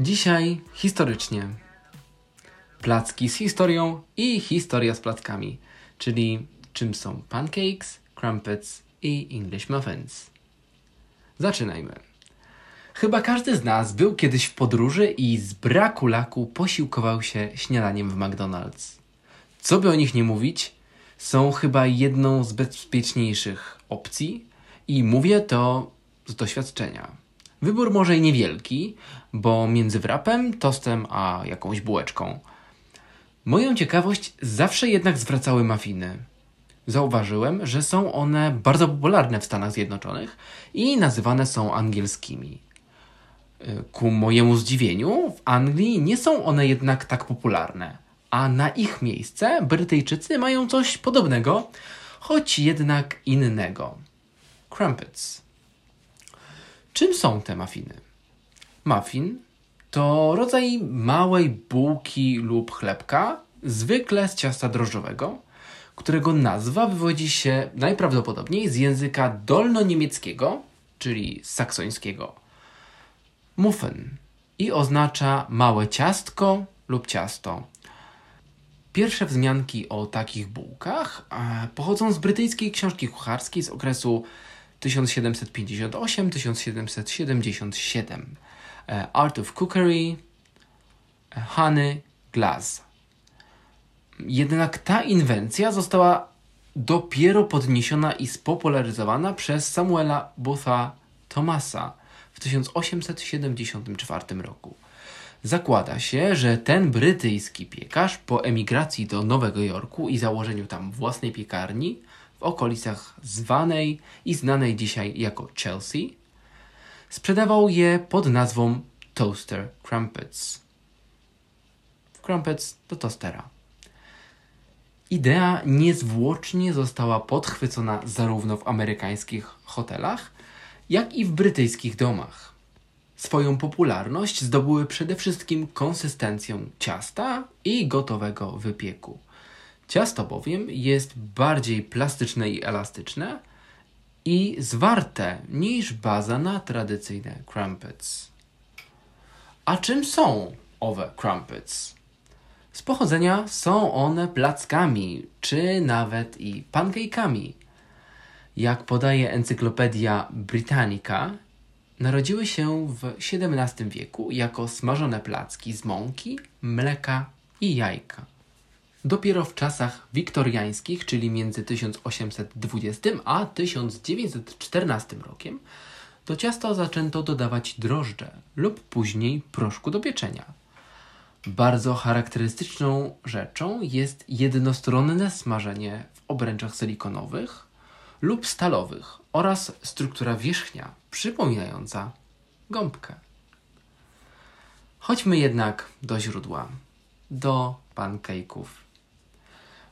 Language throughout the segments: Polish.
Dzisiaj historycznie. Placki z historią i historia z plackami, czyli czym są pancakes, crumpets i English muffins. Zaczynajmy. Chyba każdy z nas był kiedyś w podróży i z braku laku posiłkował się śniadaniem w McDonald's. Co by o nich nie mówić, są chyba jedną z bezpieczniejszych opcji i mówię to z doświadczenia. Wybór może i niewielki, bo między wrapem, tostem a jakąś bułeczką. Moją ciekawość zawsze jednak zwracały muffiny. Zauważyłem, że są one bardzo popularne w Stanach Zjednoczonych i nazywane są angielskimi. Ku mojemu zdziwieniu, w Anglii nie są one jednak tak popularne, a na ich miejsce Brytyjczycy mają coś podobnego, choć jednak innego. Crumpets. Czym są te muffiny? Muffin to rodzaj małej bułki lub chlebka, zwykle z ciasta drożdżowego, którego nazwa wywodzi się najprawdopodobniej z języka dolnoniemieckiego, czyli saksońskiego muffin i oznacza małe ciastko lub ciasto. Pierwsze wzmianki o takich bułkach e, pochodzą z brytyjskiej książki kucharskiej z okresu 1758-1777 e, Art of Cookery e, Honey Glass. Jednak ta inwencja została dopiero podniesiona i spopularyzowana przez Samuela Botha Thomasa w 1874 roku. Zakłada się, że ten brytyjski piekarz po emigracji do Nowego Jorku i założeniu tam własnej piekarni okolicach zwanej i znanej dzisiaj jako Chelsea, sprzedawał je pod nazwą Toaster Crumpets. Crumpets do tostera. Idea niezwłocznie została podchwycona zarówno w amerykańskich hotelach, jak i w brytyjskich domach. Swoją popularność zdobyły przede wszystkim konsystencją ciasta i gotowego wypieku. Ciasto bowiem jest bardziej plastyczne i elastyczne i zwarte niż baza na tradycyjne crumpets. A czym są owe crumpets? Z pochodzenia są one plackami, czy nawet i pancake'ami. Jak podaje Encyklopedia Britannica, narodziły się w XVII wieku jako smażone placki z mąki, mleka i jajka. Dopiero w czasach wiktoriańskich, czyli między 1820 a 1914 rokiem, do ciasta zaczęto dodawać drożdże lub później proszku do pieczenia. Bardzo charakterystyczną rzeczą jest jednostronne smażenie w obręczach silikonowych lub stalowych oraz struktura wierzchnia przypominająca gąbkę. Chodźmy jednak do źródła, do pancake'ów.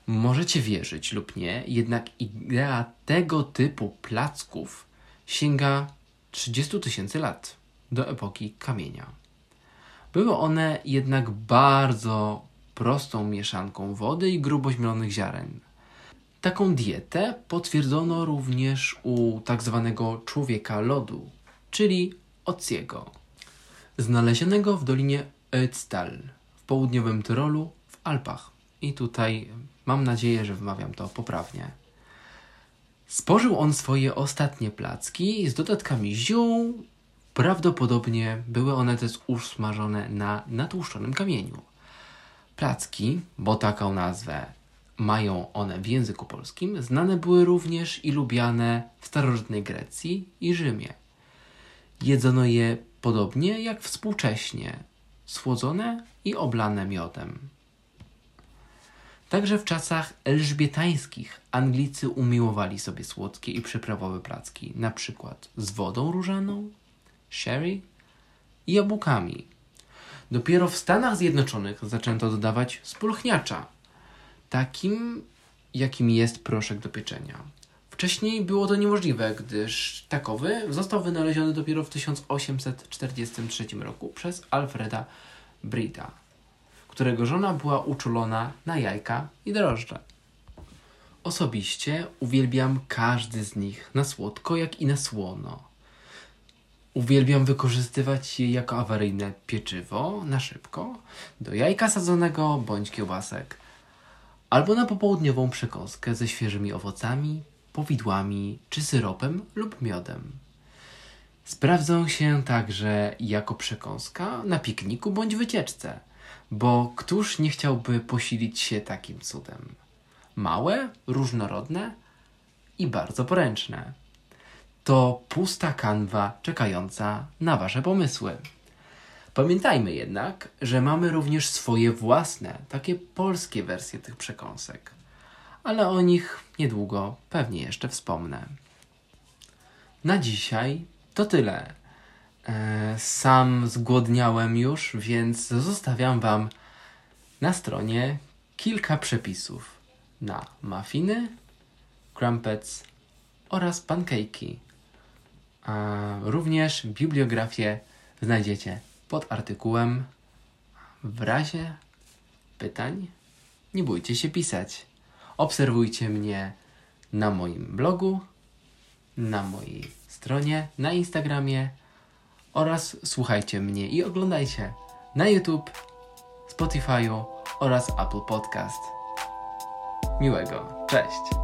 Możecie wierzyć lub nie, jednak idea tego typu placków sięga 30 tysięcy lat do epoki kamienia. Były one jednak bardzo prostą mieszanką wody i grubo zmielonych ziaren. Taką dietę potwierdzono również u tak zwanego człowieka lodu, czyli Ociego, znalezionego w dolinie Ötztal w południowym Tyrolu w Alpach. I tutaj mam nadzieję, że wymawiam to poprawnie. Spożył on swoje ostatnie placki z dodatkami ziół. Prawdopodobnie były one też usmażone na natłuszczonym kamieniu. Placki, bo taką nazwę mają one w języku polskim, znane były również i lubiane w starożytnej Grecji i Rzymie. Jedzono je podobnie jak współcześnie, słodzone i oblane miodem. Także w czasach elżbietańskich Anglicy umiłowali sobie słodkie i przyprawowe placki, na przykład z wodą różaną, sherry i jabłkami. Dopiero w Stanach Zjednoczonych zaczęto dodawać spulchniacza, takim jakim jest proszek do pieczenia. Wcześniej było to niemożliwe, gdyż takowy został wynaleziony dopiero w 1843 roku przez Alfreda Brita, którego żona była uczulona na jajka i drożdże. Osobiście uwielbiam każdy z nich na słodko, jak i na słono. Uwielbiam wykorzystywać je jako awaryjne pieczywo na szybko, do jajka sadzonego bądź kiełbasek, albo na popołudniową przekąskę ze świeżymi owocami, powidłami czy syropem lub miodem. Sprawdzą się także jako przekąska na pikniku bądź wycieczce, bo któż nie chciałby posilić się takim cudem? Małe, różnorodne i bardzo poręczne. To pusta kanwa czekająca na Wasze pomysły. Pamiętajmy jednak, że mamy również swoje własne, takie polskie wersje tych przekąsek, ale o nich niedługo pewnie jeszcze wspomnę. Na dzisiaj to tyle. E, Sam zgłodniałem już, więc zostawiam Wam na stronie kilka przepisów na muffiny, crumpets oraz pancake'i. Również bibliografię znajdziecie pod artykułem. W razie pytań nie bójcie się pisać. Obserwujcie mnie na moim blogu, na mojej stronie, na Instagramie oraz słuchajcie mnie i oglądajcie na YouTube, Spotify'u oraz Apple Podcast. Miłego, cześć!